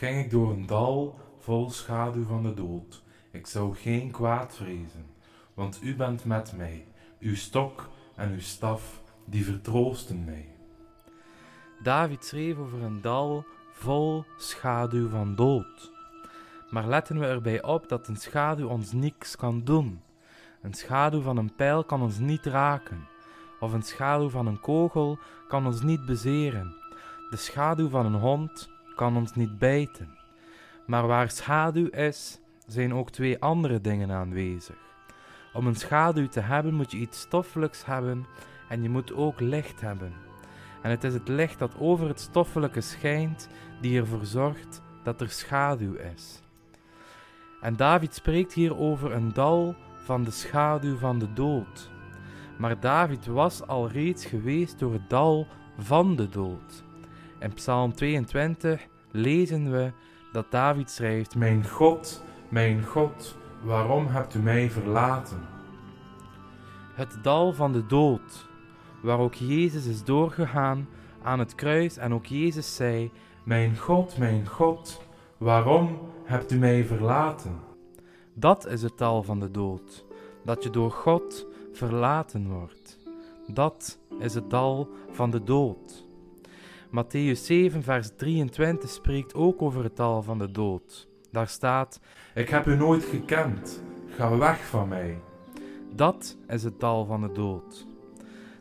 ging ik door een dal vol schaduw van de dood. Ik zou geen kwaad vrezen, want u bent met mij. Uw stok en uw staf, die vertroosten mij. David schreef over een dal vol schaduw van dood. Maar letten we erbij op dat een schaduw ons niks kan doen. Een schaduw van een pijl kan ons niet raken, of een schaduw van een kogel kan ons niet bezeren. De schaduw van een hond kan ons niet bijten. Maar waar schaduw is, zijn ook twee andere dingen aanwezig. Om een schaduw te hebben moet je iets stoffelijks hebben en je moet ook licht hebben. En het is het licht dat over het stoffelijke schijnt die ervoor zorgt dat er schaduw is. En David spreekt hier over een dal van de schaduw van de dood. Maar David was al reeds geweest door het dal van de dood. In Psalm 22 lezen we dat David schrijft: Mijn God, mijn God, waarom hebt u mij verlaten? Het dal van de dood, waar ook Jezus is doorgegaan aan het kruis en ook Jezus zei: Mijn God, mijn God, waarom hebt u mij verlaten? Dat is het dal van de dood, dat je door God verlaten wordt. Dat is het dal van de dood. Matthäus 7, vers 23 spreekt ook over het dal van de dood. Daar staat: Ik heb u nooit gekend, ga weg van mij. Dat is het dal van de dood.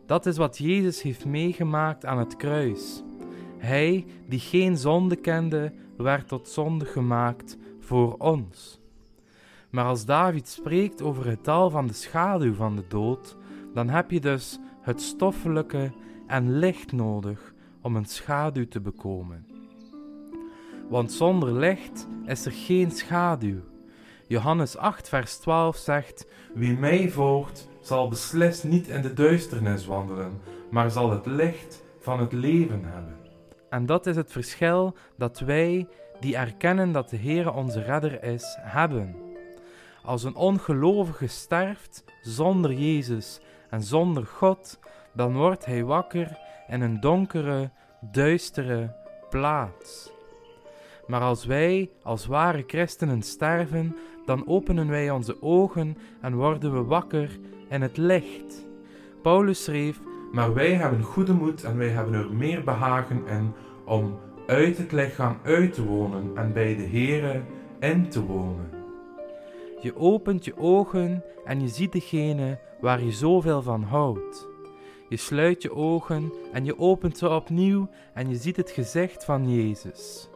Dat is wat Jezus heeft meegemaakt aan het kruis. Hij, die geen zonde kende, werd tot zonde gemaakt voor ons. Maar als David spreekt over het dal van de schaduw van de dood, dan heb je dus het stoffelijke en licht nodig om een schaduw te bekomen. Want zonder licht is er geen schaduw. Johannes 8, vers 12 zegt: Wie mij volgt, zal beslist niet in de duisternis wandelen, maar zal het licht van het leven hebben. En dat is het verschil dat wij, die erkennen dat de Heer onze redder is, hebben. Als een ongelovige sterft zonder Jezus en zonder God, dan wordt hij wakker in een donkere, duistere plaats. Maar als wij als ware christenen sterven, dan openen wij onze ogen en worden we wakker in het licht. Paulus schreef: Maar wij hebben goede moed en wij hebben er meer behagen in om uit het lichaam uit te wonen en bij de Here in te wonen. Je opent je ogen en je ziet degene waar je zoveel van houdt. Je sluit je ogen en je opent ze opnieuw en je ziet het gezicht van Jezus.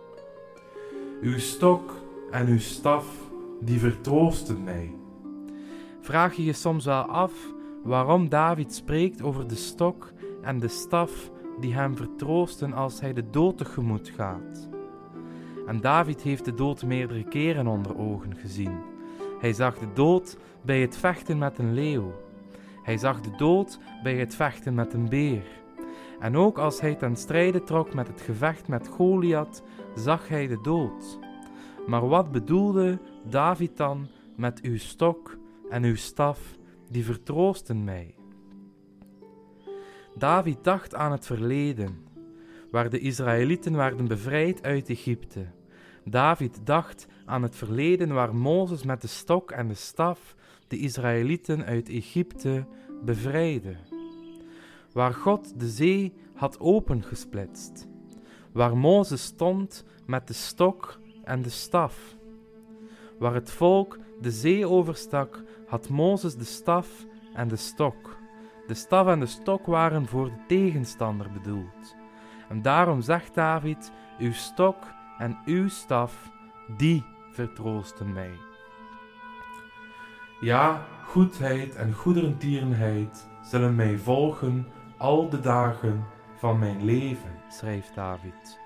Uw stok en uw staf, die vertroosten mij. Vraag je je soms wel af waarom David spreekt over de stok en de staf die hem vertroosten als hij de dood tegemoet gaat. En David heeft de dood meerdere keren onder ogen gezien. Hij zag de dood bij het vechten met een leeuw. Hij zag de dood bij het vechten met een beer. En ook als hij ten strijde trok met het gevecht met Goliath, zag hij de dood. Maar wat bedoelde David dan met uw stok en uw staf, die vertroosten mij? David dacht aan het verleden, waar de Israëlieten werden bevrijd uit Egypte. David dacht aan het verleden waar Mozes met de stok en de staf de Israëlieten uit Egypte bevrijdde. Waar God de zee had opengesplitst. Waar Mozes stond met de stok en de staf. Waar het volk de zee overstak, had Mozes de staf en de stok. De staf en de stok waren voor de tegenstander bedoeld. En daarom zegt David: Uw stok en uw staf, die vertroosten mij. Ja, goedheid en goederentierenheid zullen mij volgen al de dagen van mijn leven, schrijft David.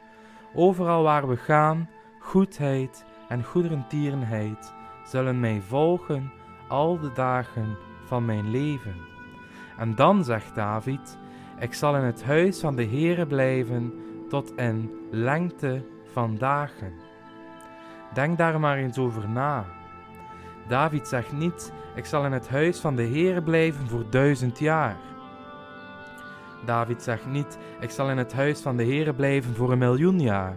Overal waar we gaan, goedheid en goederentierenheid zullen mij volgen al de dagen van mijn leven. En dan zegt David: Ik zal in het huis van de Heere blijven tot in lengte van dagen. Denk daar maar eens over na. David zegt niet: Ik zal in het huis van de Heere blijven voor duizend jaar. David zegt niet: Ik zal in het huis van de Heere blijven voor een miljoen jaar.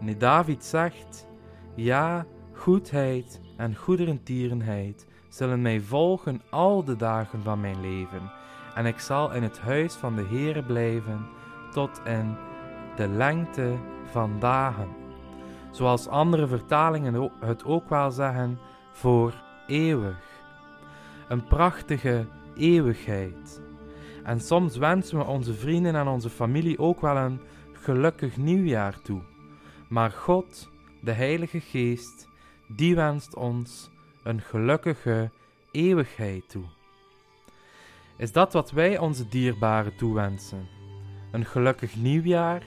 Nu David zegt, ja, goedheid en goederentierenheid zullen mij volgen al de dagen van mijn leven, en ik zal in het huis van de Heere blijven tot in de lengte van dagen. Zoals andere vertalingen het ook wel zeggen, voor eeuwig. Een prachtige eeuwigheid. En soms wensen we onze vrienden en onze familie ook wel een gelukkig nieuwjaar toe. Maar God, de Heilige Geest, die wenst ons een gelukkige eeuwigheid toe. Is dat wat wij onze dierbaren toewensen? Een gelukkig nieuwjaar?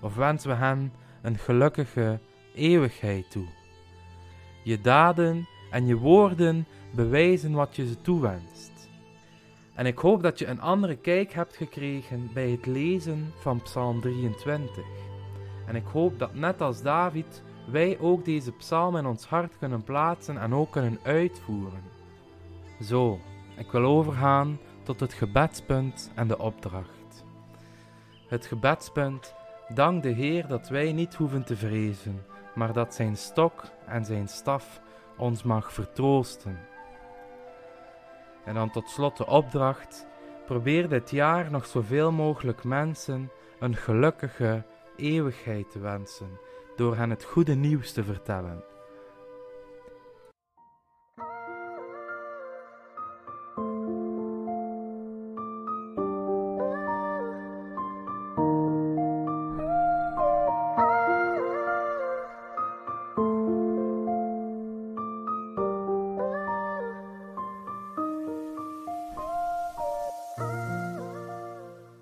Of wensen we hen een gelukkige eeuwigheid toe? Je daden en je woorden bewijzen wat je ze toewenst. En ik hoop dat je een andere kijk hebt gekregen bij het lezen van Psalm 23. En ik hoop dat net als David wij ook deze psalm in ons hart kunnen plaatsen en ook kunnen uitvoeren. Zo, ik wil overgaan tot het gebedspunt en de opdracht. Het gebedspunt, dank de Heer dat wij niet hoeven te vrezen, maar dat zijn stok en zijn staf ons mag vertroosten. En dan tot slot de opdracht: probeer dit jaar nog zoveel mogelijk mensen een gelukkige eeuwigheid te wensen door hen het goede nieuws te vertellen.